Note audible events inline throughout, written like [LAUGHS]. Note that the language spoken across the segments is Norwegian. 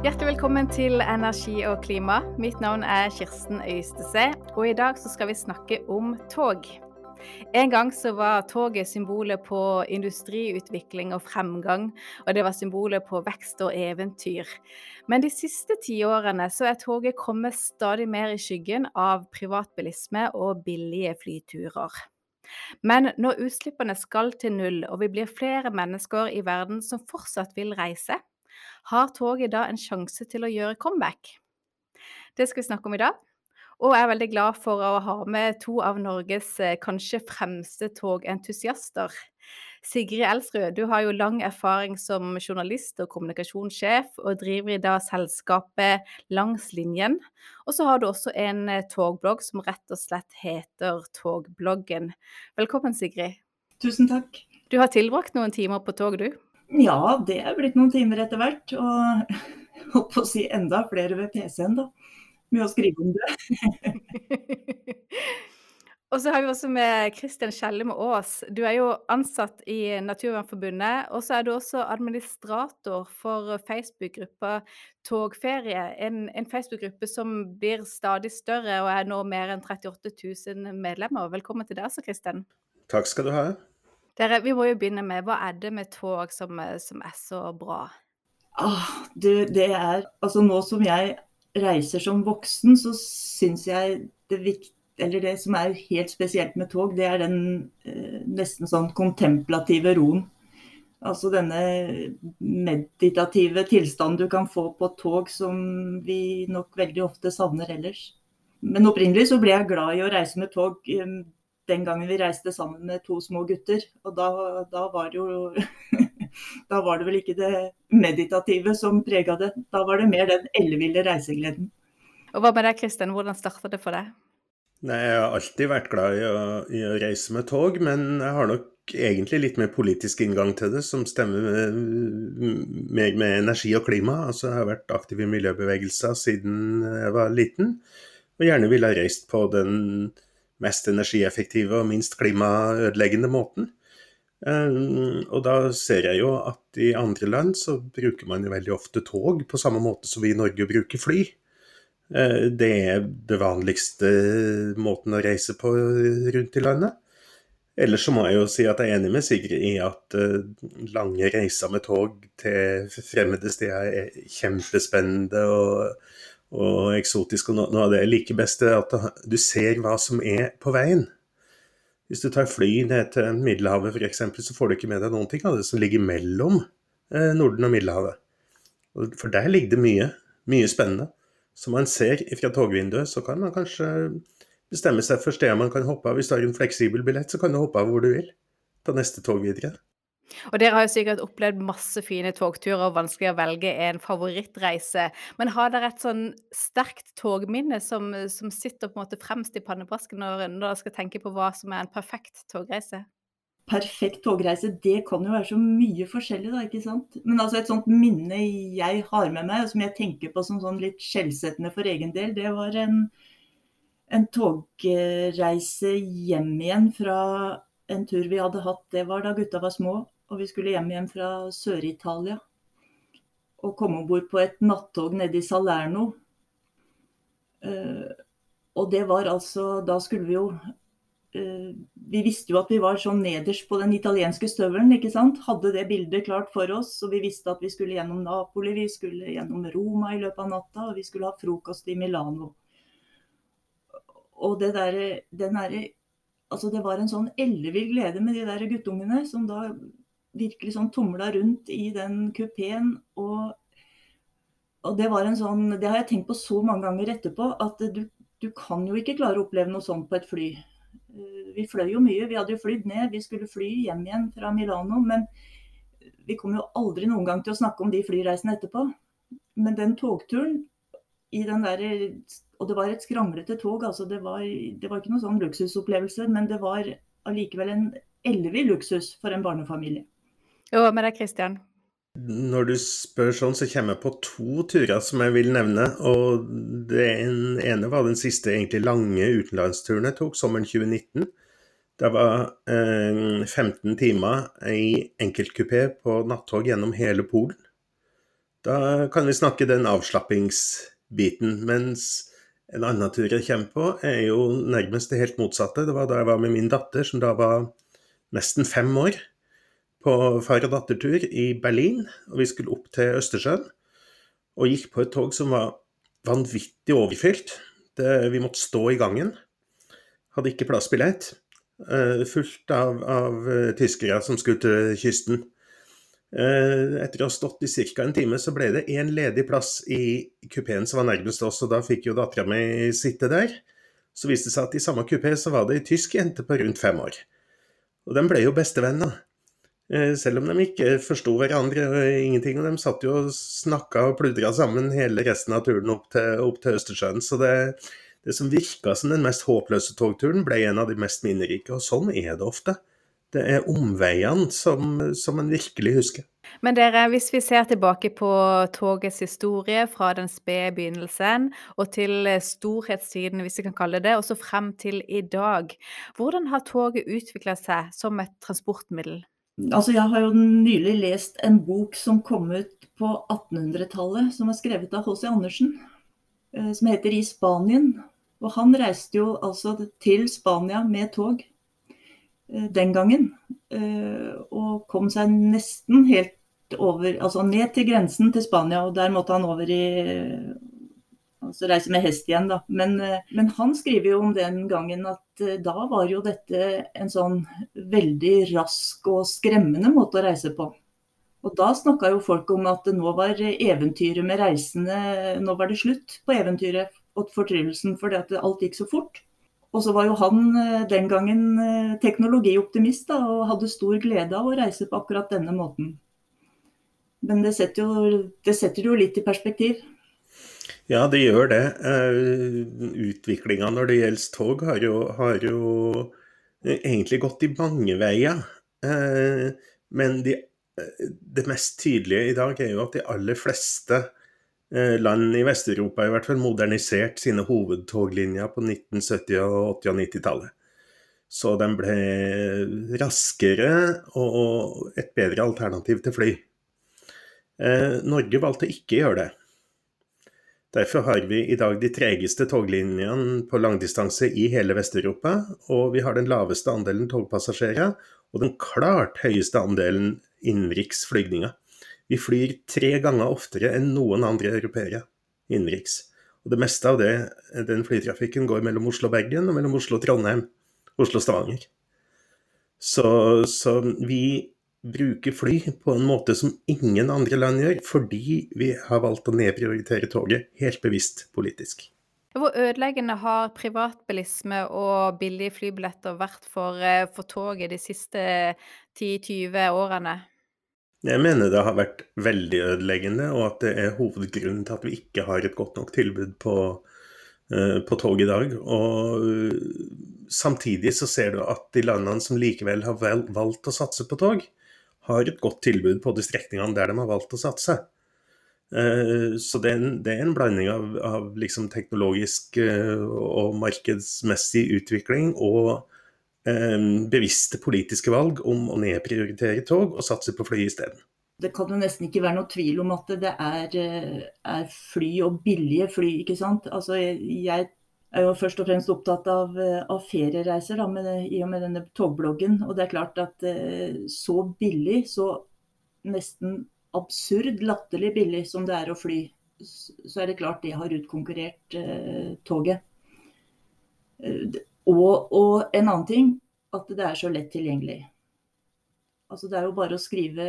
Hjertelig velkommen til Energi og klima. Mitt navn er Kirsten Øystese, og i dag skal vi snakke om tog. En gang så var toget symbolet på industriutvikling og fremgang, og det var symbolet på vekst og eventyr. Men de siste tiårene så er toget kommet stadig mer i skyggen av privatbilisme og billige flyturer. Men når utslippene skal til null, og vi blir flere mennesker i verden som fortsatt vil reise, har toget da en sjanse til å gjøre comeback? Det skal vi snakke om i dag. Og jeg er veldig glad for å ha med to av Norges eh, kanskje fremste togentusiaster. Sigrid Elsrud, du har jo lang erfaring som journalist og kommunikasjonssjef, og driver i dag selskapet Langs linjen. Og så har du også en eh, togblogg som rett og slett heter Togbloggen. Velkommen, Sigrid. Tusen takk. Du har tilbrakt noen timer på tog, du? Ja, det er blitt noen timer etter hvert. Og [LAUGHS] holdt på å si enda flere ved PC-en, da. Med å skrive om det. [LAUGHS] og så har vi også med Kristian Skjellum Aas. Du er jo ansatt i Naturvernforbundet, og så er du også administrator for Facebook-gruppa Togferie. En, en Facebook-gruppe som blir stadig større og er nå mer enn 38 000 medlemmer. Velkommen til deg også, Kristian. Takk skal du ha. Dere, vi må jo begynne med hva er det med tog som, som er så bra? Ah, du, det er Altså nå som jeg reiser som voksen, så syns jeg det viktige eller det som er helt spesielt med tog, det er den eh, nesten sånn kontemplative roen. Altså denne meditative tilstanden du kan få på tog som vi nok veldig ofte savner ellers. Men opprinnelig så ble jeg glad i å reise med tog den gangen vi reiste sammen med to små gutter. Og da, da var det jo [LAUGHS] Da var det vel ikke det meditative som prega det. Da var det mer den elleville reisegleden. Og Hva med deg, Kristian? Hvordan starta det for deg? Nei, Jeg har alltid vært glad i å, i å, reise med tog, men jeg har nok egentlig litt mer politisk inngang til det, som stemmer mer med energi og klima. Altså, Jeg har vært aktiv i miljøbevegelser siden jeg var liten, og gjerne ville ha reist på den mest energieffektive og minst klimaødeleggende måten. Um, og da ser jeg jo at i andre land så bruker man jo veldig ofte tog på samme måte som vi i Norge bruker fly. Uh, det er det vanligste måten å reise på rundt i landet. Ellers så må jeg jo si at jeg er enig med Sigrid i at uh, lange reiser med tog til fremmede steder er kjempespennende. og og eksotisk. Og noe av det jeg liker best, er at du ser hva som er på veien. Hvis du tar fly ned til Middelhavet f.eks., så får du ikke med deg noen ting av det som ligger mellom eh, Norden og Middelhavet. For der ligger det mye, mye spennende. Som man ser fra togvinduet, så kan man kanskje bestemme seg for stedet man kan hoppe av. Hvis du har en fleksibel billett, så kan du hoppe av hvor du vil. Ta neste tog videre. Og dere har jo sikkert opplevd masse fine togturer og vanskelig å velge en favorittreise. Men har dere et sånn sterkt togminne som, som sitter på en måte fremst i pannebrasken når, når dere skal tenke på hva som er en perfekt togreise? Perfekt togreise, det kan jo være så mye forskjellig, da, ikke sant. Men altså et sånt minne jeg har med meg, og som jeg tenker på som sånn litt skjellsettende for egen del, det var en, en togreise hjem igjen fra en tur vi hadde hatt. Det var da gutta var små og vi skulle hjem igjen fra Sør-Italia. Og komme om bord på et nattog nede i Salerno. Uh, og det var altså Da skulle vi jo uh, Vi visste jo at vi var sånn nederst på den italienske støvelen, ikke sant. Hadde det bildet klart for oss. Og vi visste at vi skulle gjennom Napoli, vi skulle gjennom Roma i løpet av natta, og vi skulle ha frokost i Milano. Og det derre Altså, det var en sånn ellevill glede med de der guttungene som da virkelig sånn tumla rundt i den kupeen. Og, og, det var en sånn Det har jeg tenkt på så mange ganger etterpå, at du, du kan jo ikke klare å oppleve noe sånt på et fly. Eh, vi fløy jo mye. Vi hadde jo flydd ned. Vi skulle fly hjem igjen fra Milano. Men vi kom jo aldri noen gang til å snakke om de flyreisene etterpå. Men den togturen i den der, Og det var et skranglete tog. altså det var, det var ikke noe sånn luksusopplevelse, men det var allikevel en ellevill luksus for en barnefamilie. Jo, med deg, Christian. Når du spør sånn, så kommer jeg på to turer som jeg vil nevne. og Den ene var den siste egentlig lange utenlandsturen jeg tok, sommeren 2019. Det var eh, 15 timer i enkeltkupé på nattog gjennom hele Polen. Da kan vi snakke den avslappingsbiten. Mens en annen tur jeg kommer på, er jo nærmest det helt motsatte. Det var da jeg var med min datter, som da var nesten fem år, på far og datter-tur i Berlin. Og vi skulle opp til Østersjøen. Og gikk på et tog som var vanvittig overfylt. Det, vi måtte stå i gangen. Hadde ikke plassbillett. Uh, fullt av, av uh, tyskere som skulle til kysten. Uh, etter å ha stått i ca. en time, så ble det én ledig plass i kupeen som var nærmest oss, og da fikk jo dattera mi sitte der. Så viste det seg at i samme kupé så var det ei tysk jente på rundt fem år. Og de ble jo bestevenner. Selv om de ikke forsto hverandre og ingenting. Og de satt jo og snakka og pludra sammen hele resten av turen opp til, opp til Østersjøen. Så det, det som virka som den mest håpløse togturen, ble en av de mest minnerike. Og sånn er det ofte. Det er omveiene som, som en virkelig husker. Men dere, hvis vi ser tilbake på togets historie fra den spede begynnelsen og til storhetstiden, hvis vi kan kalle det det, og så frem til i dag. Hvordan har toget utvikla seg som et transportmiddel? Altså, jeg har jo nylig lest en bok som kom ut på 1800-tallet, som er skrevet av H.C. Andersen. Eh, som heter 'I Spanien'. Og han reiste jo altså til Spania med tog eh, den gangen. Eh, og kom seg nesten helt over, altså ned til grensen til Spania. Og der måtte han over i altså reise med hest igjen, da. Men, men, han skriver jo om den gangen at da var jo dette en sånn veldig rask og skremmende måte å reise på. Og da snakka jo folk om at nå var eventyret med reisende Nå var det slutt på eventyret og fortryllelsen fordi at alt gikk så fort. Og så var jo han eh, den gangen eh, teknologioptimist da, og hadde stor glede av å reise på akkurat denne måten. Men det setter jo, det setter jo litt i perspektiv. Ja, det gjør det. Uh, Utviklinga når det gjelder tog, har jo, har jo egentlig gått i mange veier. men de det mest tydelige i dag er jo at de aller fleste eh, land i Vest-Europa i hvert fall modernisert sine hovedtoglinjer på 1970-, og 80- og 90-tallet. Så de ble raskere og et bedre alternativ til fly. Eh, Norge valgte ikke å gjøre det. Derfor har vi i dag de tregeste toglinjene på langdistanse i hele Vest-Europa, og vi har den laveste andelen togpassasjerer og den klart høyeste andelen innenriksflygninger. Vi flyr tre ganger oftere enn noen andre europeere innenriks. Og det meste av det, den flytrafikken går mellom Oslo og Bergen og mellom Oslo og Trondheim, Oslo og Stavanger. Så, så, vi bruker fly på en måte som ingen andre land gjør, fordi vi har valgt å nedprioritere toget helt bevisst politisk. Hvor ødeleggende har privatbilisme og billige flybilletter vært for, eh, for toget de siste 10-20 årene? Jeg mener det har vært veldig ødeleggende, og at det er hovedgrunnen til at vi ikke har et godt nok tilbud på, uh, på tog i dag. Og uh, samtidig så ser du at de landene som likevel har valgt å satse på tog, har et godt tilbud på de strekningene der de har valgt å satse. Uh, så det er, en, det er en, blanding av, av liksom teknologisk og markedsmessig utvikling og Ehm, bevisste politiske valg om å nedprioritere tog og satse på fly isteden. Det kan jo nesten ikke være noe tvil om at det er, eh, er fly og billige fly. ikke sant? Altså, jeg er jo først og fremst opptatt av, eh, av feriereiser da, med, i og med denne togbloggen. Og det er klart at eh, så billig, så nesten absurd latterlig billig som det er å fly, så er det klart det har utkonkurrert eh, toget. Og, og, en annen ting, at det er så lett tilgjengelig. Altså Det er jo bare å skrive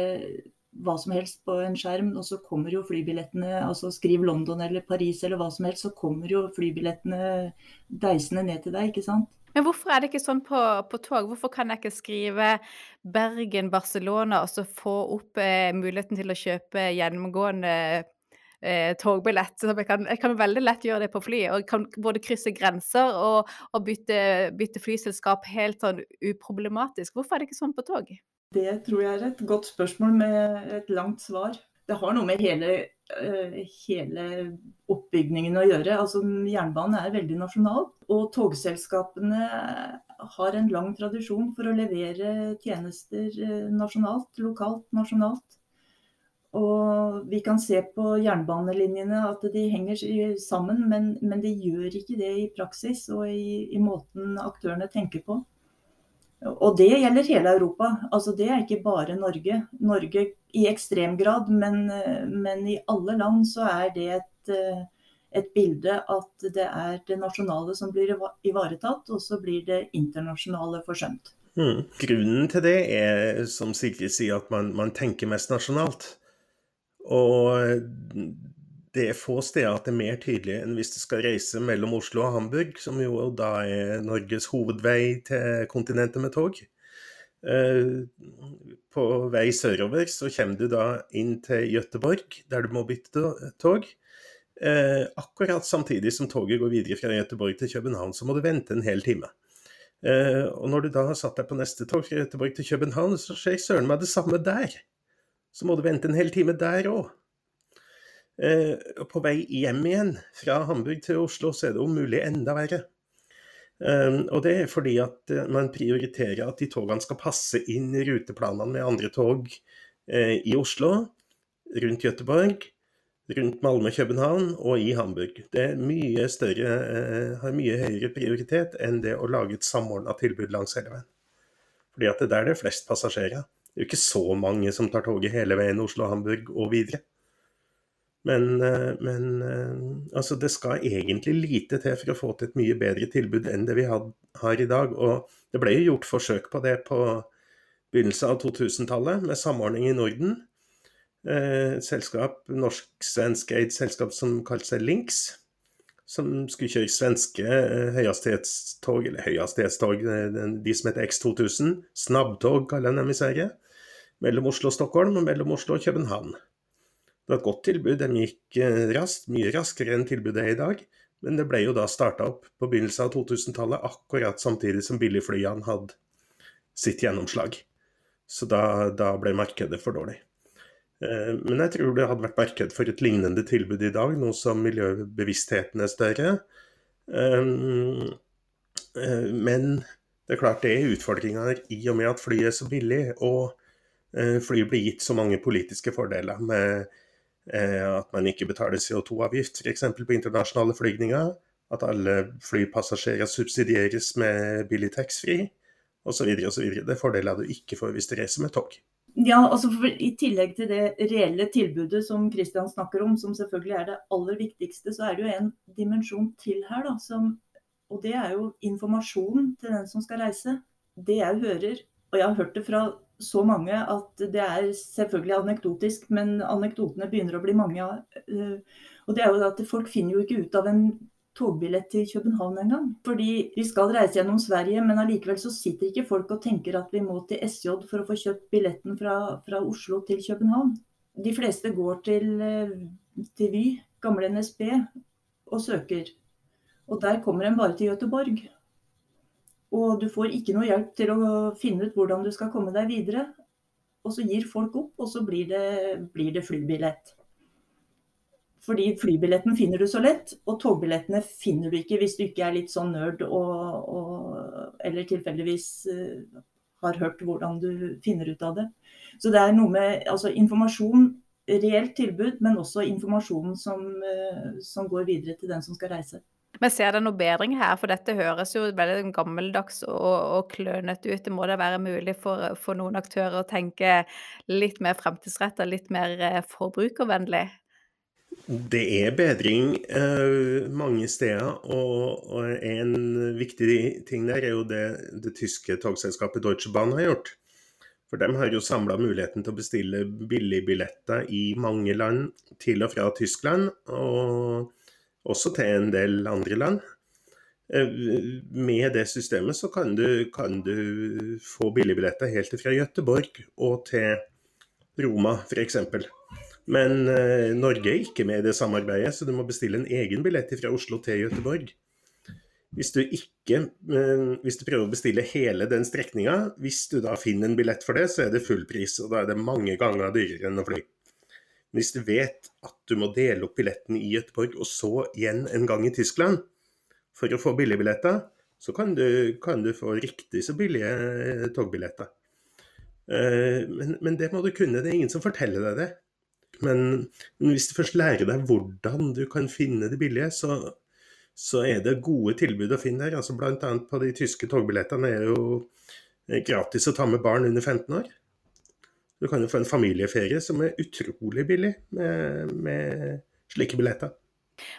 hva som helst på en skjerm, og så kommer jo flybillettene altså Skriv London eller Paris eller hva som helst, så kommer jo flybillettene deisende ned til deg, ikke sant. Men hvorfor er det ikke sånn på, på tog? Hvorfor kan jeg ikke skrive Bergen-Barcelona og så få opp eh, muligheten til å kjøpe gjennomgående eh, togbillett. Så jeg kan, jeg kan, veldig lett gjøre det på fly. Og jeg kan både krysse grenser og, og bytte, bytte, flyselskap helt sånn uproblematisk. Hvorfor er det ikke sånn på tog? Det tror jeg er et godt spørsmål med et langt svar. Det har noe med hele, uh, hele oppbygningen å gjøre. Altså, jernbanen er veldig nasjonal. Og togselskapene har en lang tradisjon for å levere tjenester uh, nasjonalt, lokalt, nasjonalt. Og vi kan se på jernbanelinjene at de henger sammen, men, men de gjør ikke det i praksis og i, i, måten aktørene tenker på. Og det gjelder hele Europa. Altså Det er ikke bare Norge. Norge i ekstrem grad, men, men i alle land så er det et, et bilde at det er det nasjonale som blir ivaretatt, og så blir det internasjonale forsømt. Mm. Grunnen til det er, som Sigrid sier, at man, man, tenker mest nasjonalt. Og det er få steder at det er mer tydelig enn hvis du skal reise mellom Oslo og Hamburg, som jo da er Norges hovedvei til kontinentet med tog. Eh, på vei sørover så kommer du da inn til Gøteborg, der du må bytte tog. Eh, akkurat samtidig som toget går videre fra Gøteborg til København, så må du vente en hel time. Eh, og når du da har satt deg på neste tog fra Gøteborg til København, så skjer søren meg det samme der. Så må du vente en hel time der òg. Eh, på vei hjem igjen fra Hamburg til Oslo, så er det om mulig enda verre. Um, og det er fordi at uh, man prioriterer at de togene skal passe inn i ruteplanene med andre tog uh, i Oslo, rundt Gøteborg, rundt Malmö-København og i Hamburg. Det mye større, eh, har mye høyere prioritet enn det å lage et samordna tilbud langs hele veien. Fordi at det er der det er flest passasjerer. Det er jo ikke så mange som tar toget hele veien Oslo-Hamburg og videre. Men, eh, men, eh, altså det skal egentlig lite til for å få til et mye bedre tilbud enn det vi har i dag. Og det ble jo gjort forsøk på det på begynnelsen av 2000-tallet, med samordning i Norden Et selskap, norsk-svensk eid selskap som kalte seg Links. Som skulle kjøre svenske eh, høyhastighetstog, eller høyhastighetstog, eh, de som heter X2000. Snabbtog kaller de dem i Sverige. Mellom Oslo og Stockholm og mellom Oslo og København. Var et godt tilbud, de gikk eh, raskt, mye raskere enn tilbudet er i dag. Men det ble jo da starta opp på begynnelsen av 2000-tallet, akkurat samtidig som billigflyene hadde sitt gjennomslag. Så da, da ble markedet for dårlig. Eh, men jeg tror det hadde vært marked for et lignende tilbud i dag, nå som miljøbevisstheten er større. Eh, men det er klart det er utfordringer i og med at flyet er så billig, og flyet blir gitt så mange politiske fordeler med at man ikke betaler CO2-avgift f.eks. på internasjonale flygninger, at alle flypassasjerer subsidieres med billig taxfree osv. Det er fordeler du ikke får hvis du reiser med tog. Ja, altså I tillegg til det reelle tilbudet som Kristian snakker om, som selvfølgelig er det aller viktigste, så er det jo en dimensjon til her. Da, som, og det er jo informasjonen til den som skal reise. Det jeg hører, og jeg har hørt det fra så mange at det er selvfølgelig anekdotisk, men anekdotene begynner å bli mange. Uh, og det er jo at Folk finner jo ikke ut av en togbillett til København engang. Fordi vi skal reise gjennom Sverige, men allikevel så sitter ikke folk og tenker at vi må til SJ for å få kjøpt billetten fra, fra Oslo til København. De fleste går til, eh, til Vy, gamle NSB, og søker. Og der kommer en bare til Göteborg. Og du får ikke noe hjelp til å finne ut hvordan du skal komme deg videre. Og så gir folk opp, og så blir det, blir det flybillett. Fordi flybilletten finner du så lett, og togbillettene finner du ikke hvis du ikke er litt sånn nerd og, og, eller tilfeldigvis uh, har hørt hvordan du finner ut av det. Så det er noe med altså, informasjon, reelt tilbud, men også informasjonen som, uh, som går videre til den som skal reise. Men ser det noe bedring her? For dette høres jo veldig gammeldags og, og klønete ut. Det må da være mulig for, for noen aktører å tenke litt mer fremtidsrettet, litt mer eh, forbrukervennlig? Det er bedring eh, mange steder, og, og, en viktig ting der er jo det det tyske togselskapet Deutsche Bahn har gjort. For de har jo samla muligheten til å bestille billigbilletter i mange land til og fra Tyskland, og også til en del andre land. Uh, med det systemet så kan du, kan du få billigbilletter helt fra Gøteborg og til Roma f.eks. Men eh, Norge er ikke med i det samarbeidet, så du må bestille en egen billett fra Oslo til Gøteborg. Hvis du, ikke, eh, hvis du prøver å bestille hele den strekninga, hvis du da finner en billett for det, så er det full pris, og da er det mange ganger dyrere enn å fly. Hvis du vet at du må dele opp billetten i Göteborg, og så igjen en gang i Tyskland for å få billigbilletter, så kan du, kan du få riktig så billige eh, togbilletter. Men, men, det må du kunne, det er ingen som forteller deg det. Men hvis du først lærer deg hvordan du kan finne det billige, så, så er det gode tilbud å finne der. Altså Bl.a. på de tyske togbillettene er det jo gratis å ta med barn under 15 år. Du kan jo få en familieferie som er utrolig billig med, med slike billetter.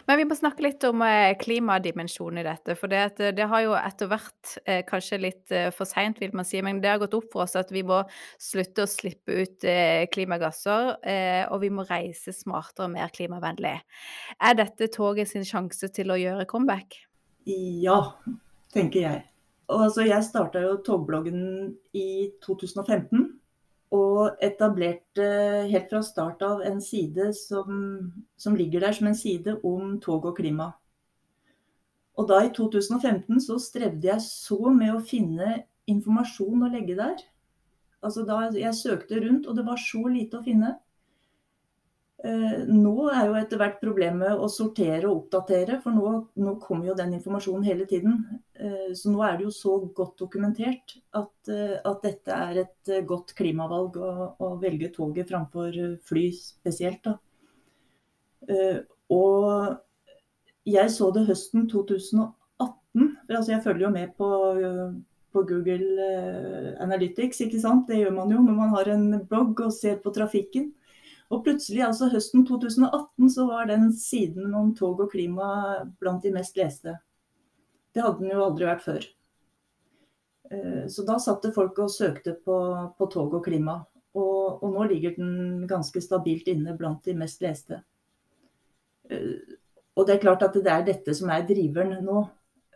Men vi må snakke litt om eh, klimadimensjonen i dette. For det, eh, det, har jo etter hvert, eh, kanskje litt for seint vil man si, men det har gått opp for oss at vi må slutte å slippe ut klimagasser. Og vi må reise smartere og mer klimavennlig. Er dette toget sin sjanse til å gjøre comeback? Ja, tenker jeg. Altså, jeg starta jo togbloggen i 2015 og etablerte helt fra start av en side som, som, ligger der som en side om tog og klima. Og da i 2015 så strevde jeg så med å finne informasjon å legge der. Altså da jeg søkte rundt, og det var så lite å finne. Eh, nå er jo etter hvert problemet å sortere og oppdatere, for nå, nå, kommer jo den informasjonen hele tiden. Eh, så nå er det jo så godt dokumentert at, eh, at dette er et godt klimavalg å, å, velge toget framfor fly spesielt. Da. Og jeg så det høsten 2018, for altså jeg følger jo med på, på Google Analytics, ikke sant. Det gjør man jo når man har en blogg og ser på trafikken. Og plutselig, altså høsten 2018, så var den siden om tog og klima blant de mest leste. Det hadde den jo aldri vært før. Eh, så da satt det folk og søkte på, på tog og klima. Og, og, nå ligger den ganske stabilt inne blant de mest leste. Eh, og det er klart at det er dette som er driveren nå.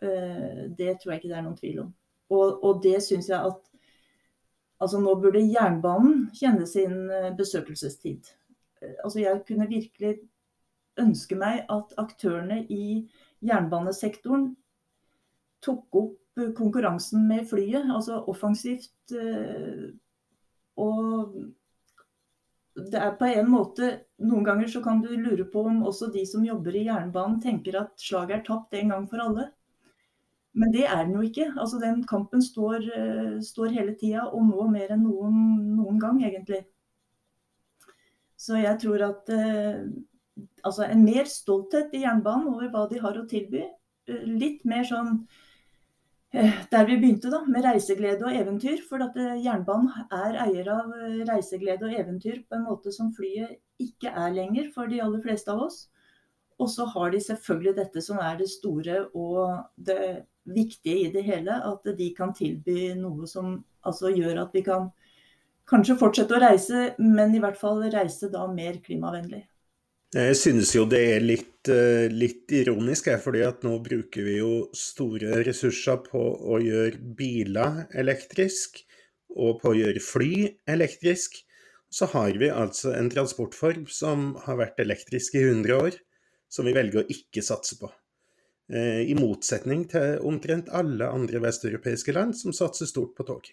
Eh, det tror jeg ikke det er noen tvil om. Og, og det syns jeg at Altså nå burde jernbanen kjenne sin besøkelsestid. Eh, altså jeg kunne virkelig ønske meg at aktørene i jernbanesektoren tok opp eh, konkurransen med flyet, altså offensivt. Eh, og det er på en måte Noen ganger så kan du lure på om også de som jobber i jernbanen tenker at slaget er tapt en gang for alle. Men det er den jo ikke. Altså Den kampen står, står hele tida, og nå mer enn noen, noen gang, egentlig. Så jeg tror at eh, altså en mer stolthet i jernbanen over hva de har å tilby. Eh, litt mer sånn eh, der vi begynte, da, med reiseglede og eventyr. For at jernbanen er eier av reiseglede og eventyr på en måte som flyet ikke er lenger for de aller fleste av oss. Og så har de selvfølgelig dette som er det store og det viktige i det hele. At de kan tilby noe som altså gjør at vi kan kanskje fortsette å reise, men i hvert fall reise da mer klimavennlig. Jeg synes jo det er litt, eh, litt ironisk, fordi at nå bruker vi jo store ressurser på å gjøre biler elektrisk, og på å gjøre fly elektrisk. Så har vi altså en transportform som har vært elektrisk i 100 år, som vi velger å ikke satse på. Eh, I motsetning til omtrent alle andre vesteuropeiske land som satser stort på tog.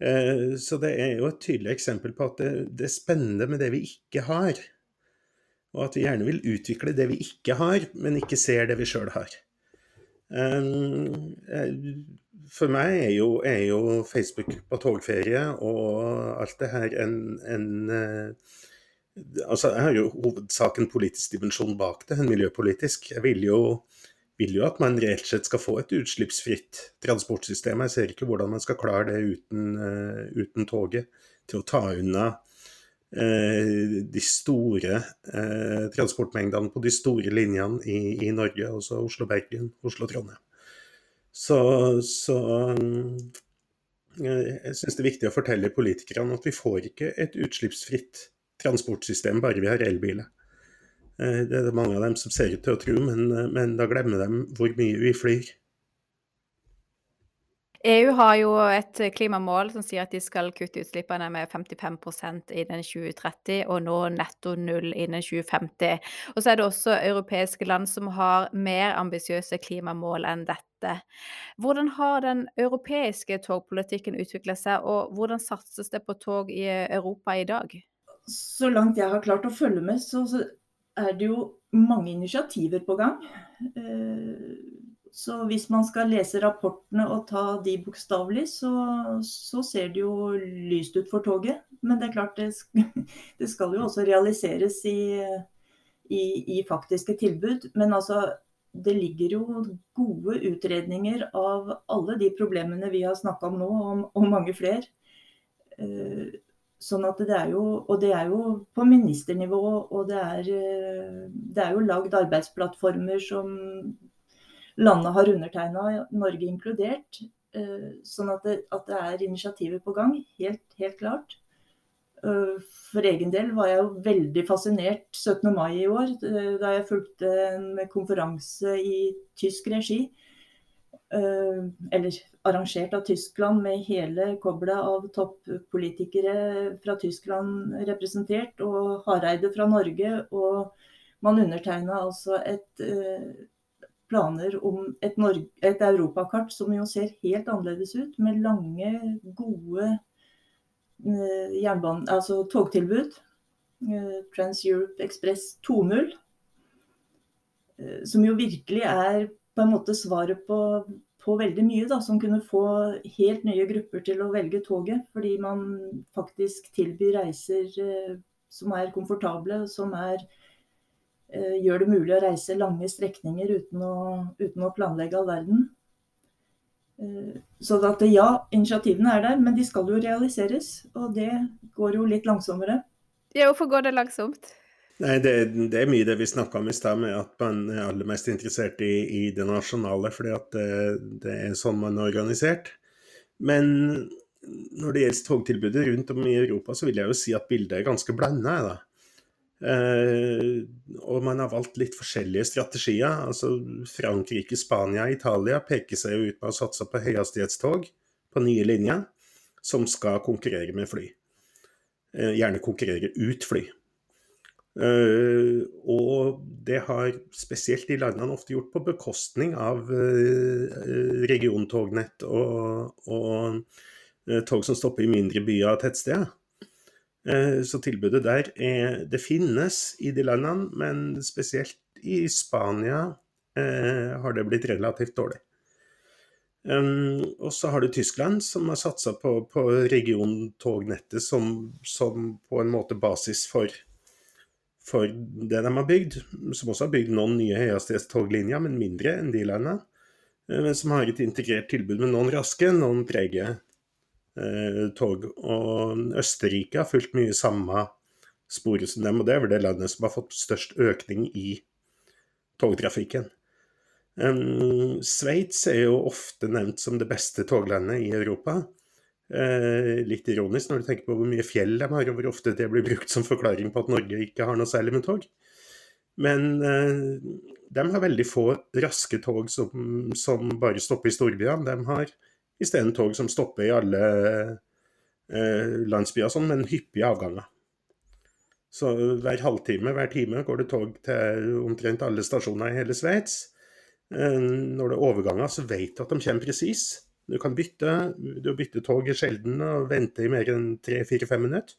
Eh, så det er jo et tydelig eksempel på at det, det, er spennende med det vi ikke har. Og at vi gjerne vil utvikle det vi ikke har, men ikke ser det vi sjøl har. Eh, for meg er jo, er jo, Facebook på togferie og alt det her en, en eh, Altså, jeg har jo hovedsaken politisk dimensjon bak det, en miljøpolitisk. Jeg vil jo vil jo at man reelt sett skal få et utslippsfritt transportsystem. Jeg ser ikke hvordan man skal klare det uten, uh, uten toget til å ta unna uh, de store uh, transportmengdene på de store linjene i, i Norge, altså Oslo-Bergen, Oslo-Trondheim. Så, så um, jeg syns det er viktig å fortelle politikerne at vi får ikke et utslippsfritt transportsystem bare vi har elbiler. Eh, det er det mange av dem som ser ut til å tro, men, eh, men da glemmer de hvor mye vi flyr. EU har jo et klimamål som sier at de skal kutte utslippene med 55% innen 2030, og nå netto null innen 2050. Og så er det også europeiske land som har mer ambisiøse klimamål enn dette. Hvordan har den europeiske togpolitikken utvikla seg, og hvordan satses det på tog i Europa i dag? Så langt jeg har klart å følge med, så er det jo mange initiativer på gang. Eh, Så hvis man skal lese rapportene og ta de bokstavelig, så, så, ser det jo lyst ut for toget. Men det er klart det, [LAUGHS] det skal jo også realiseres i, i, i, faktiske tilbud. Men altså, det ligger jo gode utredninger av alle de problemene vi har snakka om nå, og, og mange flere. Sånn at det er jo, Og det er jo på ministernivå, og det er, eh, det er jo lagd arbeidsplattformer som landet har undertegna, Norge inkludert. Eh, sånn at det, at det, er initiativer på gang, helt, helt klart. Eh, for egen del var jeg jo veldig fascinert 17. mai i år, da jeg fulgte en konferanse i tysk regi. Eller arrangert av Tyskland med hele koblet av toppolitikere fra Tyskland representert, og Hareide fra Norge. Og man undertegna altså et planer om et, et, europakart som jo ser helt annerledes ut, med lange, gode eh, jernbane, altså togtilbud. Eh, Trans-Europe Express 2.0. Eh, som jo virkelig er på en måte svaret på, på veldig mye, da, som kunne få helt nye grupper til å velge toget. Fordi man faktisk tilbyr reiser eh, som er komfortable, som er Eh, gjør det mulig å reise lange strekninger uten å, uten å planlegge all verden. Eh, så at ja, initiativene er der, men de skal jo realiseres. Og det går jo litt langsommere. Ja, hvorfor går det langsomt? Nei, det, det, er mye det vi snakka om i stad, med at man er aller mest interessert i, i det nasjonale, fordi at det, det, er sånn man er organisert. Men når det gjelder togtilbudet rundt om i Europa, så vil jeg jo si at bildet er ganske blanda. Eh, og man har valgt litt forskjellige strategier. altså Frankrike, Spania, Italia peker seg jo ut med å satse på høyhastighetstog på nye linjer, som skal konkurrere med fly. Eh, gjerne konkurrere ut fly. Uh, og det har spesielt de landene ofte gjort på bekostning av uh, regiontognett og, og uh, tog som stopper i mindre byer og tettsteder. Eh, så tilbudet der er Det finnes i de landene, men spesielt i Spania eh, har det blitt relativt dårlig. Um, og så har du Tyskland, som har satsa på, på regiontognettet som, som, på en måte basis for, for, det de har bygd. Som også har bygd noen nye høyhastighetstoglinjer, men mindre enn de landene. Uh, men som har et integrert tilbud med noen raske, noen trege Eh, tog. Og Østerrike har fulgt mye samme sporet som dem, og det er vel det landet som har fått størst økning i togtrafikken. Um, Sveits er jo ofte nevnt som det beste toglandet i Europa. Uh, litt ironisk når du tenker på hvor mye fjell de har, og hvor ofte det blir brukt som forklaring på at Norge ikke har noe særlig med tog. Men eh, de har veldig få raske tog som, som bare stopper i storbyene. De har Isteden tog som stopper i alle eh, landsbyer, sånn, men hyppige avganger. Så hver halvtime, hver time går det tog til omtrent alle stasjoner i hele Sveits. Eh, når det er overganger, så vet du at de kommer presis. Du kan bytte, du bytter tog sjelden og venter i mer enn tre-fire-fem minutter.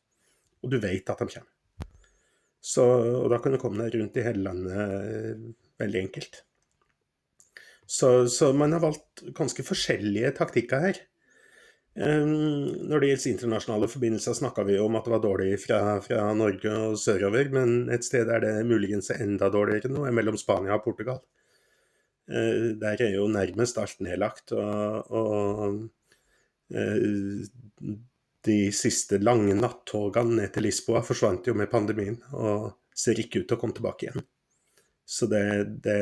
Og du vet at de kommer. Så, og da kan du komme deg rundt i hele landet eh, veldig enkelt. Så, så, man har valgt ganske forskjellige taktikker her. Um, når det gjelder internasjonale forbindelser, snakka vi om at det var dårlig fra, fra, Norge og sørover, men et sted der det muligens er enda dårligere nå, er mellom Spania og Portugal. Uh, der er jo nærmest alt nedlagt. Og, og uh, de siste lange nattogene ned til Lisboa forsvant jo med pandemien, og ser ikke ut til å komme tilbake igjen. Så det, det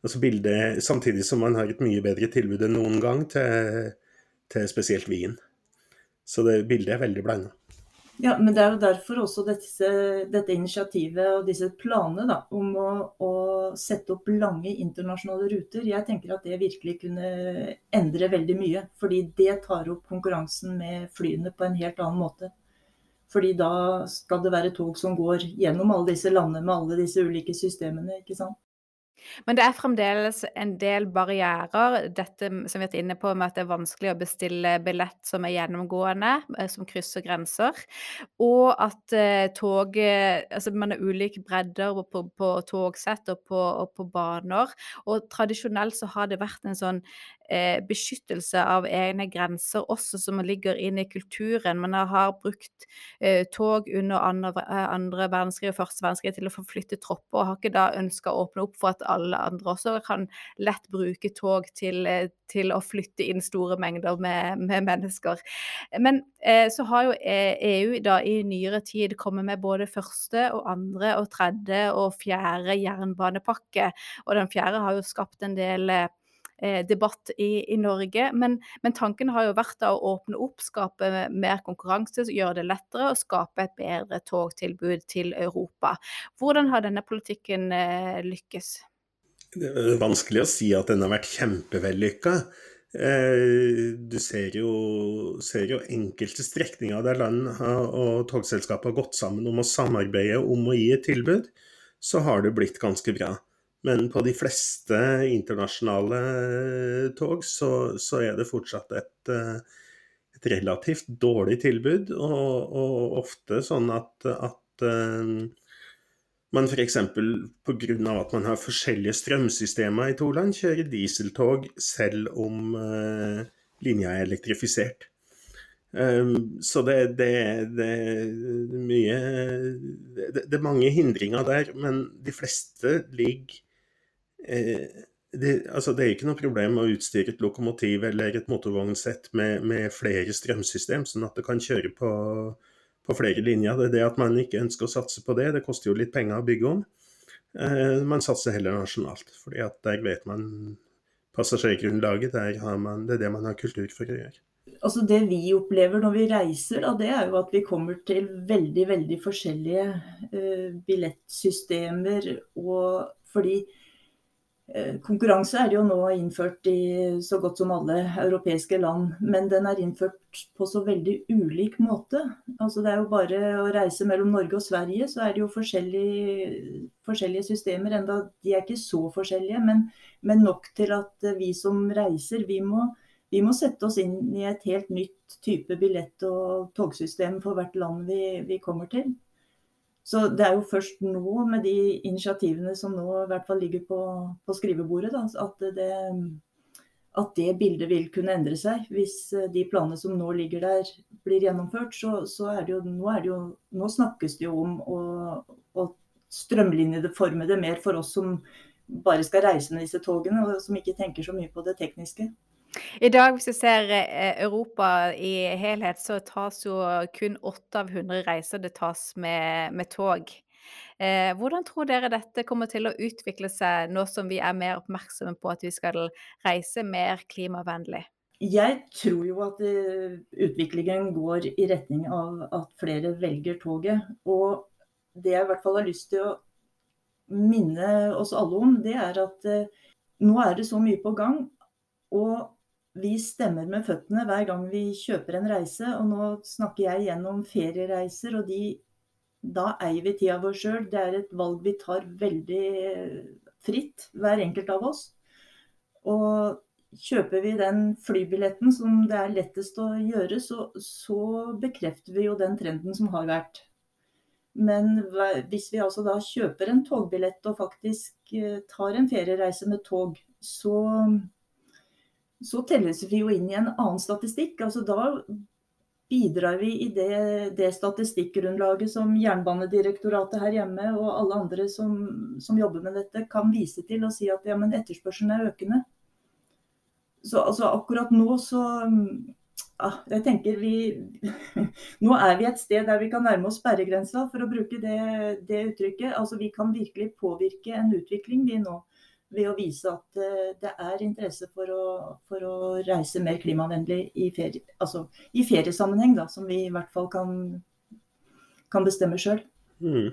Altså bildet, samtidig som man har et mye bedre tilbud enn noen gang til, til spesielt Wien. Så det bildet er veldig blanda. Ja, men det er jo derfor også dette, dette initiativet og disse planene da, om å, å, sette opp lange internasjonale ruter. Jeg tenker at det virkelig kunne endre veldig mye. Fordi det tar opp konkurransen med flyene på en helt annen måte. Fordi da skal det være tog som går gjennom alle disse landene med alle disse ulike systemene. ikke sant? Men det er fremdeles en del barrierer, dette som vi har vært inne på med at det er vanskelig å bestille billett som er gjennomgående, eh, som krysser grenser. Og at eh, toget Altså man har ulike bredder på, på togsett og på, og på, baner. Og tradisjonelt så har det vært en sånn eh, beskyttelse av egne grenser også, som ligger inn i kulturen. Man har brukt eh, tog under andre, eh, andre verdenskrig og første verdenskrig til å forflytte tropper, og har ikke da ønska å åpne opp for at alle andre også kan lett bruke tog til, eh, til å flytte inn store mengder med, med mennesker. Men eh, så har jo EU e da i nyere tid kommet med både første og andre og tredje og fjerde jernbanepakke, og den fjerde har jo skapt en del eh, Eh, debatt i, i Norge. Men, men, tanken har jo vært å åpne opp, skape mer konkurranse, gjøre det lettere og skape et bedre togtilbud til Europa. Hvordan har denne politikken eh, lykkes? Det er vanskelig å si at den har vært kjempevellykka. Eh, du ser jo, ser jo, enkelte strekninger der land og togselskap har gått sammen om å samarbeide om å gi et tilbud, så har det blitt ganske bra. Men på de fleste internasjonale eh, tog så, så er det fortsatt et, eh, et, relativt dårlig tilbud, og, og ofte sånn at, at man f.eks. pga. at man har forskjellige strømsystemer i to land, kjører dieseltog selv om uh, linja er elektrifisert. Um, så det, det, det, er mye det, det, er mange hindringer der, men de fleste ligger Eh, det, altså det, er ikke noe problem å utstyre et lokomotiv eller et motorvognsett med, med, flere strømsystem, sånn at det kan kjøre på, på, flere linjer. Det er det at man ikke ønsker å satse på det. Det koster jo litt penger å bygge om. Eh, man satser heller nasjonalt, fordi at der vet man passasjergrunnlaget. Man, det er det man har kultur for å gjøre. Altså Det vi opplever når vi reiser, da, det er jo at vi kommer til veldig veldig forskjellige uh, billettsystemer. og fordi konkurranse er jo nå innført i så godt som alle europeiske land, men den er innført på så veldig ulik måte. Altså Det er jo bare å reise mellom Norge og Sverige, så er det jo forskjellige, forskjellige systemer. Enda de er ikke så forskjellige, men, men, nok til at vi som reiser, vi må, vi må, sette oss inn i et helt nytt type billett- og togsystem for hvert land vi, vi kommer til. Så det er jo først nå, med de initiativene som nå i hvert fall ligger på, på skrivebordet, da, at, det, at, det, bildet vil kunne endre seg. Hvis eh, de planene som nå ligger der blir gjennomført, så, så er det jo nå, det jo nå, snakkes det jo om å, å strømlinjeforme det mer for oss som bare skal reise med disse togene, og som ikke tenker så mye på det tekniske. I dag, hvis du ser eh, Europa i helhet, så tas jo kun 8 av 100 reiser det tas med, med tog. Eh, hvordan tror dere dette kommer til å utvikle seg nå som vi er mer oppmerksomme på at vi skal reise mer klimavennlig? Jeg tror jo at uh, utviklingen går i retning av at flere velger toget. Og det jeg i hvert fall har lyst til å minne oss alle om, det er at nå er det så mye på gang. Og vi stemmer med føttene hver gang vi kjøper en reise. Og nå snakker jeg gjennom feriereiser, og de, da eier vi tida vår sjøl. Det er et valg vi tar veldig fritt, hver enkelt av oss. Og kjøper vi den flybilletten som det er lettest å gjøre, så, så bekrefter vi jo den trenden som har vært. Men hvis vi altså da kjøper en togbillett og faktisk eh, tar en feriereise med tog, så så telles vi jo inn i en annen statistikk. altså Da bidrar vi i det, det statistikkgrunnlaget som Jernbanedirektoratet her hjemme og alle andre som, som, jobber med dette, kan vise til og si at ja, men etterspørselen er økende. Så altså, akkurat nå så ja, jeg tenker vi [LAUGHS] Nå er vi et sted der vi kan nærme oss sperregrensa, for å bruke det, det uttrykket. Altså, vi kan virkelig påvirke en utvikling vi nå ved å vise at eh, det er interesse for å, for å reise mer klimavennlig i, ferie, altså, i feriesammenheng, da, som vi i hvert fall kan, kan bestemme sjøl. Mm.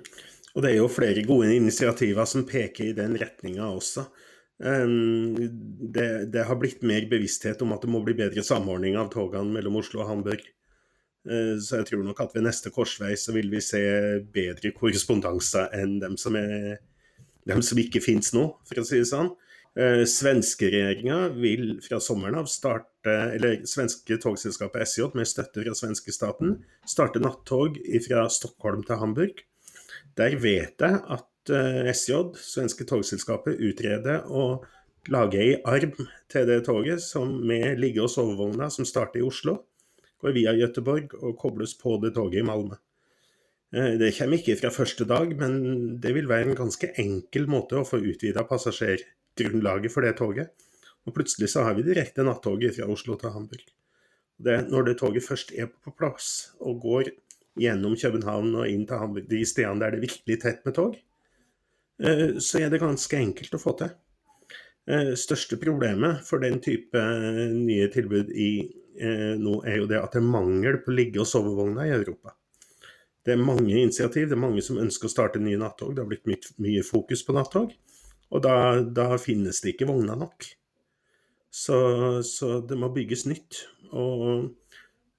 Og det er jo flere gode initiativer som peker i den retninga også. Det, det, har blitt mer bevissthet om at det må bli bedre samordning av togene mellom Oslo og Hamburg. Uh, så jeg tror nok at ved neste korsvei så vil vi se bedre korrespondanse enn dem som er dem som ikke finnes nå, for å si det sånn. Eh, Svenskeregjeringa vil fra sommeren av starte, eller svenske togselskapet SJ med støtte fra svenske staten, starte nattog fra Stockholm til Hamburg. Der vet jeg at eh, SJ, svenske togselskapet, utreder å lage ei arm til det toget som med ligge- og sovevogna som starter i Oslo, går via Gøteborg og kobles på det toget i Malmö. Eh, det kommer ikke fra første dag, men det vil være en ganske enkel måte å få utvida passasjergrunnlaget for det toget. Og plutselig så har vi direkte nattoget fra Oslo til Hamburg. Det, når det toget først er på plass og går gjennom København og inn til Hamburg, de stedene der det er virkelig tett med tog, eh, så er det ganske enkelt å få til. Eh, største problemet for den type nye tilbud i, nå er jo det at det er mangel på ligge- og sovevogner i Europa. Det er mange initiativ, det er mange som ønsker å starte nye nattog. Det har blitt mye, mye fokus på nattog. Og da, da, finnes det ikke vogner nok. Så, så, det må bygges nytt. Og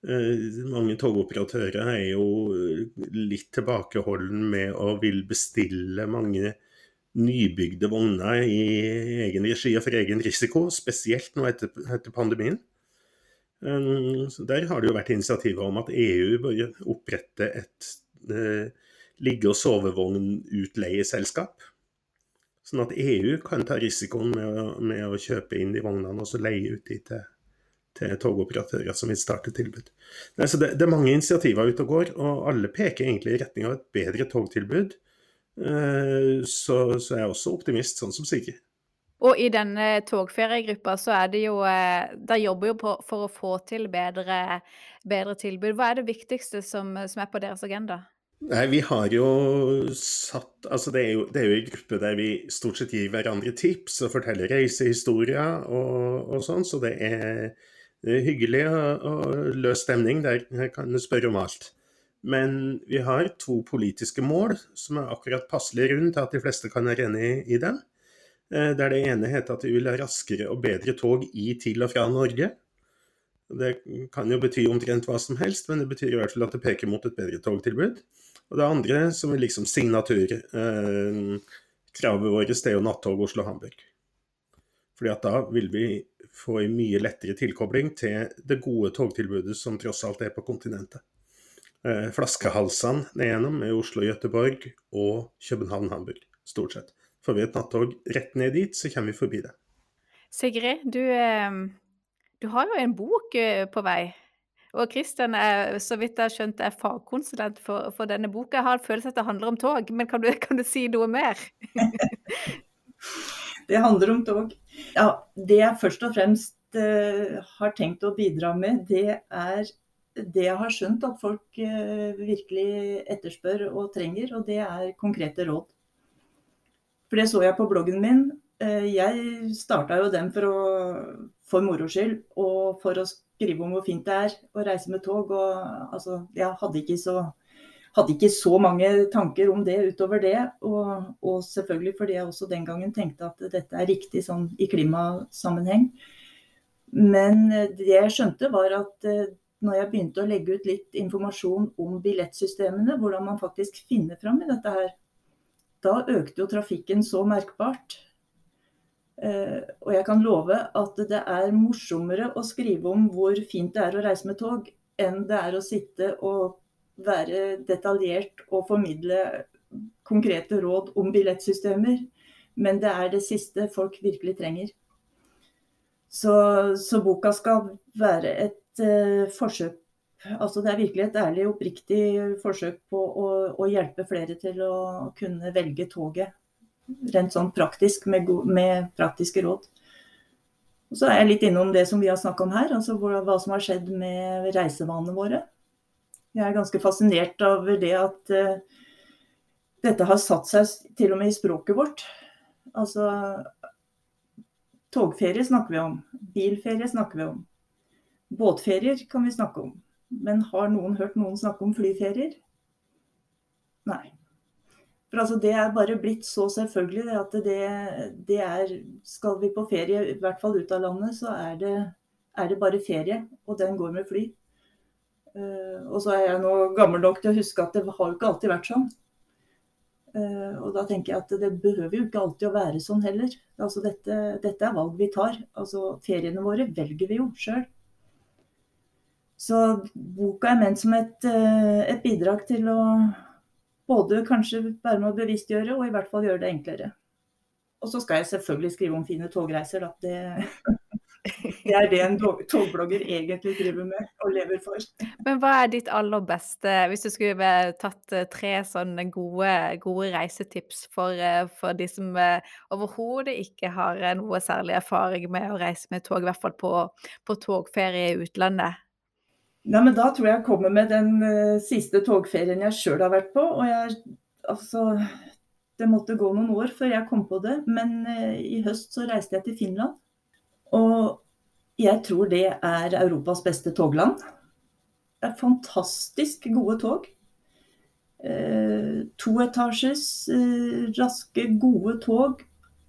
eh, mange togoperatører er jo litt tilbakeholden med å vil bestille mange nybygde vogner i egen regi og for egen risiko, spesielt nå etter, etter pandemien. Um, der har det jo vært initiativer om at EU bør opprette et eh, ligge- og sovevognutleieselskap. Sånn at EU kan ta risikoen med å, med å kjøpe inn de vognene og så leie ut de til, til togoperatører som vil starte tilbud. Nei, det, det, er mange initiativer ute og går, og alle peker egentlig i retning av et bedre togtilbud. Uh, så, så jeg er også optimist, sånn som Sigrid. Og i denne togferiegruppa så er det jo eh, De jobber jo på, for å få til bedre, bedre, tilbud. Hva er det viktigste som, som, er på deres agenda? Nei, Vi har jo satt altså det er jo, en gruppe der vi stort sett gir hverandre tips og forteller reisehistorier og, og sånn, så det er, hyggelig og, og, løs stemning. Der kan du spørre om alt. Men vi har to politiske mål som er akkurat passelig rundt at de fleste kan være enig i dem. Eh, der det ene heter at vi vil ha raskere og bedre tog i, til og fra Norge. Det kan jo bety omtrent hva som helst, men det betyr i hvert fall at det peker mot et bedre togtilbud. Og det andre, som er liksom signaturkravet eh, vårt, det er jo nattog Oslo-Hamburg. Fordi at da vil vi få en mye lettere tilkobling til det gode togtilbudet som tross alt er på kontinentet. Eh, flaskehalsene nedgjennom er Oslo-Göteborg og København-Hamburg, stort sett. Får vi et nattog rett ned dit, så kommer vi forbi det. Sigrid, du, eh, du har jo en bok eh, på vei. Og Kristian er, så vidt jeg har skjønt, er fagkonsulent for, for, denne boka. Jeg har en følelse at det handler om tog, men kan du, [LAUGHS] kan du si noe mer? [LAUGHS] det handler om tog. Ja, det jeg først og fremst uh, har tenkt å bidra med, det er det jeg har skjønt at folk uh, virkelig etterspør og trenger, og det er konkrete råd. For det så jeg på bloggen min. Eh, jeg starta jo den for, å, for moro skyld og for å skrive om hvor fint det er å reise med tog. Og, altså, jeg hadde ikke, så, hadde ikke, så, mange tanker om det utover det. Og, og, selvfølgelig fordi jeg også den gangen tenkte at dette er riktig sånn i klimasammenheng. Men det jeg skjønte var at eh, når jeg begynte å legge ut litt informasjon om billettsystemene, hvordan man faktisk finner fram i dette her, da økte jo trafikken så merkbart. Uh, og jeg kan love at det er morsommere å skrive om hvor fint det er å reise med tog, enn det er å sitte og være detaljert og formidle konkrete råd om billettsystemer. Men det er det siste folk virkelig trenger. Så, så boka skal være et uh, forsøk Altså det er virkelig et ærlig og oppriktig forsøk på å, å, hjelpe flere til å kunne velge toget. Rent sånn praktisk, med, med praktiske råd. Og så er jeg litt innom det som vi har snakka om her, altså hva, som har skjedd med reisevanene våre. Jeg er ganske fascinert over det at uh, dette har satt seg til og med i språket vårt. Altså Togferie snakker vi om. Bilferie snakker vi om. Båtferier kan vi snakke om. Men har noen hørt noen snakke om flyferier? Nei. For altså Det er bare blitt så selvfølgelig at det, det, er Skal vi på ferie, i hvert fall ut av landet, så er det, er det bare ferie. Og den går med fly. Uh, og så er jeg nå gammel nok til å huske at det har jo ikke alltid vært sånn. Uh, og da tenker jeg at det behøver jo ikke alltid å være sånn heller. Altså dette, dette er valg vi tar. Altså feriene våre velger vi jo sjøl. Så boka er ment som et, uh, et, bidrag til å både kanskje være med å bevisstgjøre, og i hvert fall gjøre det enklere. Og så skal jeg selvfølgelig skrive om fine togreiser, da. Det, [LAUGHS] det er det en togblogger egentlig driver med og lever for. Men hva er ditt aller beste, hvis du skulle tatt eh, tre sånne gode, gode reisetips for, eh, for, de som eh, overhodet ikke har noe særlig erfaring med å reise med tog, i hvert fall på, på togferie i utlandet? Nei, men Da tror jeg jeg kommer med den uh, siste togferien jeg sjøl har vært på. og jeg, altså, Det måtte gå noen år før jeg kom på det, men uh, i høst så reiste jeg til Finland. Og jeg tror det er Europas beste togland. Det er fantastisk gode tog. Uh, toetasjes, eh, raske, gode tog.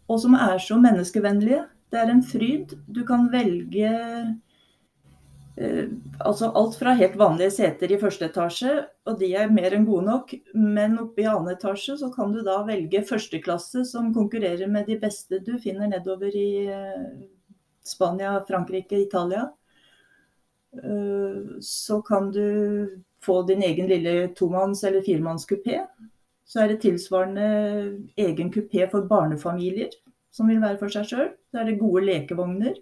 Og som er så menneskevennlige. Det er en fryd. Du kan velge altså alt fra helt vanlige seter i første etasje, og de er mer enn gode nok. Men oppe i annen etasje så kan du da velge førsteklasse som konkurrerer med de beste du finner nedover i eh, Spania, Frankrike, Italia. Eh, så kan du få din egen lille tomanns- eller firemannskupé. Så er det tilsvarende egen kupé for barnefamilier, som vil være for seg sjøl. Så er det gode lekevogner.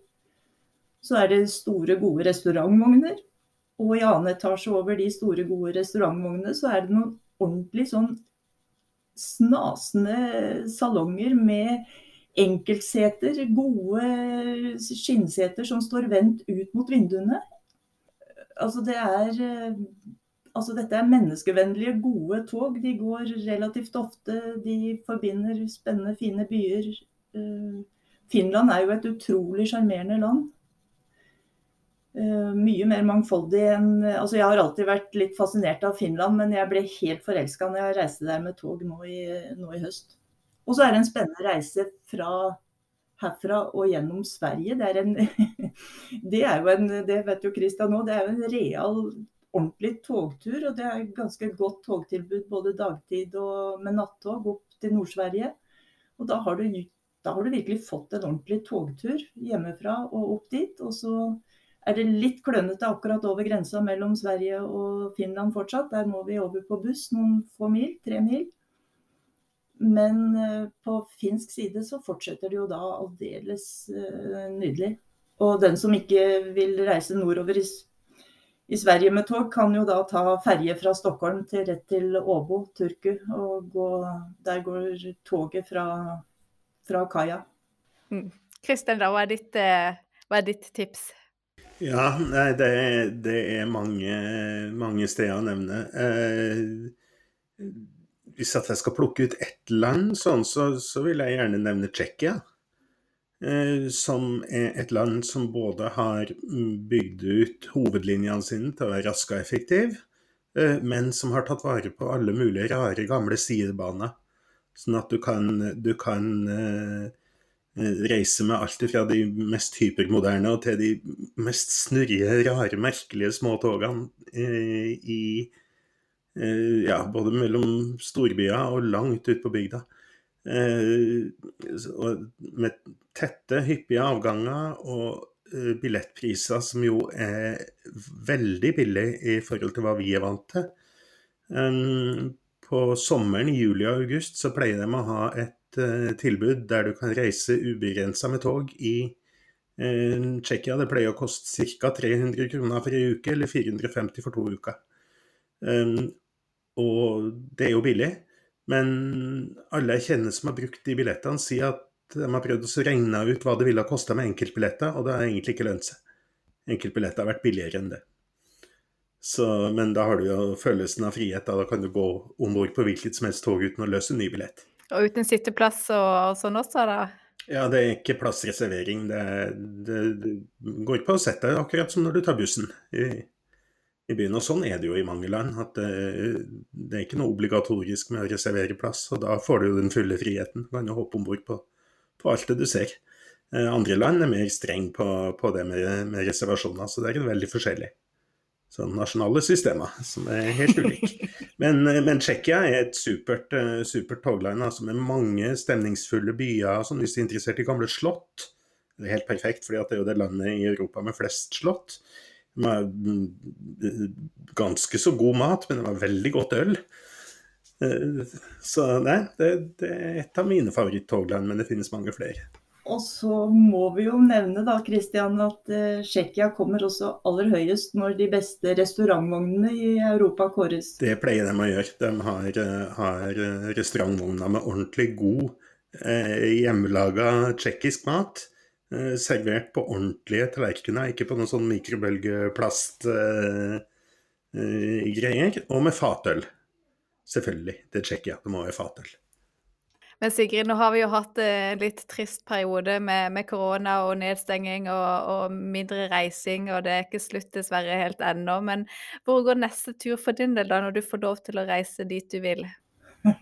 Så er det store, gode restaurantvogner. Og i annen etasje over de store, gode restaurantvognene, så er det noen ordentlig sånn snasende salonger med enkeltseter, gode skinnseter som står vendt ut mot vinduene. Altså det er eh, Altså dette er menneskevennlige, gode tog. De går relativt ofte. De forbinder spennende, fine byer. Eh, Finland er jo et utrolig sjarmerende land. Eh, mye mer mangfoldig enn Altså jeg har alltid vært litt fascinert av Finland, men jeg ble helt forelska når jeg reiste der med tog nå i, nå i høst. Og så er det en spennende reise fra herfra og gjennom Sverige. Det er, en, [LAUGHS] det er jo en, det vet jo Christian nå, det er jo en real, ordentlig togtur. Og det er ganske godt togtilbud både dagtid og med nattog opp til Nord-Sverige. Og da har, du, da har du virkelig fått en ordentlig togtur hjemmefra og opp dit. Og så er det litt klønete akkurat over grensa mellom Sverige og Finland fortsatt. Der må vi over på buss noen få mil, tre mil. Men eh, på finsk side så fortsetter det jo da aldeles uh, nydelig. Og den som ikke vil reise nordover i, i, Sverige med tog, kan jo da ta ferje fra Stockholm til rett til Åbo, Turku. Og gå, der går toget fra, fra kaia. Mm. da, hva er, ditt, eh, hva er ditt tips? Ja, nei, det, det, er mange, mange steder å nevne. Eh, hvis jeg skal plukke ut ett land sånn, så, så vil jeg gjerne nevne Tsjekkia. Eh, som er et land som både har bygd ut hovedlinjene sine til å være rask og effektiv, eh, men som har tatt vare på alle mulige rare, gamle sidebaner. Sånn at du kan, du kan eh, reise med alt fra de mest hypermoderne til de mest snurrige, rare, merkelige små togene i, i Eh, ja, både mellom storbyer og langt ut på bygda. Eh, med tette, hyppige avganger og eh, billettpriser som jo er veldig billig i forhold til hva vi er vant til. På sommeren, i juli og august, så pleier de å ha et tilbud der du kan reise ubegrensa med tog i Tsjekkia. Det pleier å koste ca. 300 kroner for ei uke, eller 450 for to uker. Og det er jo billig. Men alle jeg kjenner som har brukt de billettene, sier at de har prøvd å regne ut hva det ville ha kosta med enkeltbilletter, og det har egentlig ikke lønt seg. Enkeltbilletter har vært billigere enn det. Så, men da har du jo følelsen av frihet. Da, da kan du gå om bord på hvilket som helst tog uten å løse en ny billett. Og uten sitteplass og sånn også, da? Ja, det er ikke plassreservering. Det, det, det går på å sette deg akkurat som når du tar bussen. I, i byen. Og sånn er det jo i mange land. at det, det, er ikke noe obligatorisk med å reservere plass. Og da får du jo den fulle friheten. Du kan jo hoppe om bord på, på, alt det du ser. Eh, andre land er mer streng på, på det med, med, reservasjoner, så det er veldig forskjellig. Sånn nasjonale systemer, som er helt ulike. [LAUGHS] Men, men Tsjekkia er et supert, supert togland altså med mange stemningsfulle byer. Sånn, hvis du er interessert i gamle slott, det er helt perfekt, for det er jo det landet i Europa med flest slott. Med mm, ganske så god mat, men det var veldig godt øl. Så nei, det, det er et av mine favoritt-togland, men det finnes mange flere. Og så må vi jo nevne da, Christian, at uh, Tsjekkia kommer også aller høyest når de beste restaurantvognene i Europa kåres. Det pleier de å gjøre. De har, eh, har restaurantvogner med ordentlig god eh, hjemmelaga tsjekkisk mat. Eh, servert på ordentlige tallerkener, ikke på noen sånn mikrobølgeplastgreier. Eh, eh, og med fatøl. Selvfølgelig. Det er Tsjekkia. Det må være fatøl. Men Sigrid, nå har vi jo hatt en litt trist periode med, med korona og nedstenging og, og, mindre reising, og det er ikke slutt dessverre helt ennå. Men hvor går neste tur for din del, da, når du får lov til å reise dit du vil? [LAUGHS]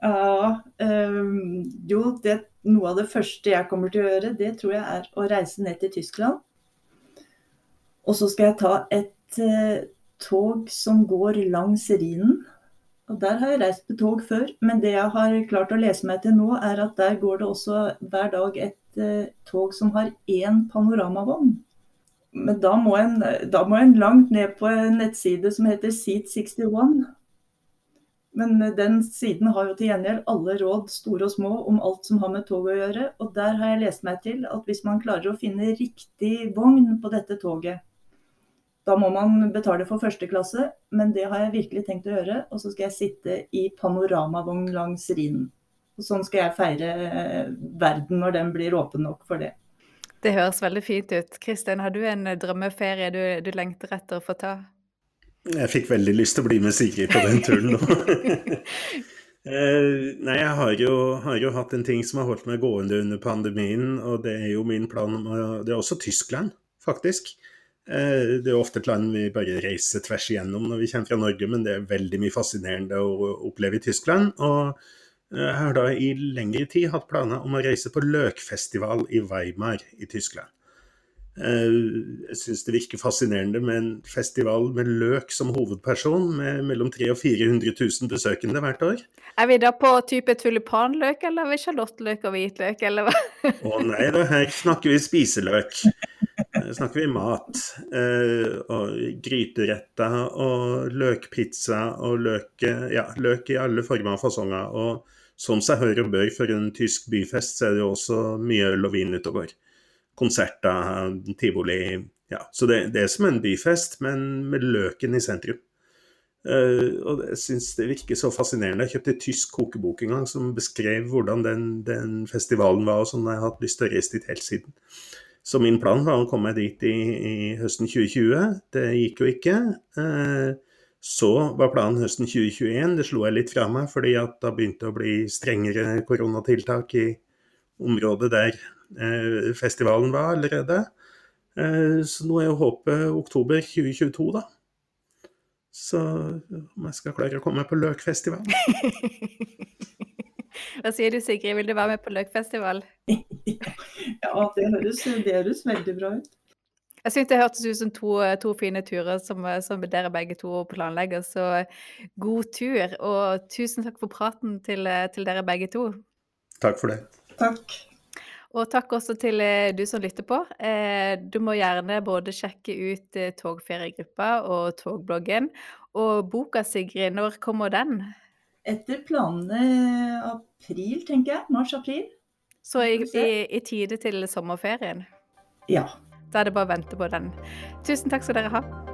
ja, um, jo, det, noe av det første jeg kommer til å gjøre, det tror jeg er å reise ned til Tyskland. Og så skal jeg ta et uh, tog som går langs Rhinen. Og Der har jeg reist på tog før, men det jeg har klart å lese meg til nå, er at der går det også hver dag et uh, tog som har én panoramavogn. Men da må, en, da må en langt ned på en nettside som heter Seat 61. Men den siden har jo til gjengjeld alle råd, store og små, om alt som har med tog å gjøre. Og der har jeg lest meg til at hvis man klarer å finne riktig vogn på dette toget, da må man betale for første klasse, men det har jeg virkelig tenkt å gjøre. Og så skal jeg sitte i panoramavogn langs Rhinen. Og sånn skal jeg feire eh, verden når den blir åpen nok for det. Det høres veldig fint ut. Kristian, har du en drømmeferie du, du lengter etter å få ta? Jeg fikk veldig lyst til å bli med Sigrid på den turen nå. [LAUGHS] Eh, nei, jeg har jo, har jo, hatt en ting som har holdt meg gående under pandemien, og det er jo min plan om å Det er også Tyskland, faktisk. Eh, det er ofte et land vi bare reiser tvers igjennom når vi kommer fra Norge, men det er veldig mye fascinerende å oppleve i Tyskland. Og eh, jeg har da i lengre tid hatt planer om å reise på løkfestival i Weimar i Tyskland. Eh, jeg syns det virker fascinerende med en festival med løk som hovedperson, med mellom 300 og 400 000 besøkende hvert år. Er vi da på type tulipanløk, eller er vi sjalottløk og hvitløk, eller hva? Å nei da, her snakker vi spiseløk. Snakker vi mat. Eh, og gryteretter og løkpizza og løk, ja, løk i alle former og fasonger. Og som seg hør og bør for en tysk byfest, så er det jo også mye øl og vin utover. Konserter, tivoli. Ja. Så det, det er som en byfest, men med løken i sentrum. Uh, og jeg syns det virker så fascinerende. Jeg kjøpte en tysk kokebok en gang som beskrev hvordan den, den festivalen var, og sånn jeg har hatt lyst til å reise dit helt siden. Så min plan var å komme dit i, i høsten 2020. Det gikk jo ikke. Uh, så var planen høsten 2021. Det slo jeg litt fra meg, fordi at det begynte å bli strengere koronatiltak i området der uh, festivalen var allerede. så nå er jo håpet oktober 2022, da. Så om jeg skal klare å komme på Løkfestival. [LAUGHS] Hva sier du Sigrid, vil du være med på Løkfestival? ja, det høres, det høres veldig bra ut. Jeg syns det hørtes ut som to, to fine turer som, som, dere begge to planlegger. Så god tur, og tusen takk for praten til, til dere begge to. Takk for det. Takk. Og takk også til eh, du som lytter på. Eh, du må gjerne både sjekke ut eh, Togferiegruppa og Togbloggen. Og boka, Sigrid, når kommer den? Etter planene april, tenker jeg. Mars-april. Så i, i, i tide til sommerferien? Ja. Da er det bare å vente på den. Tusen takk skal dere ha.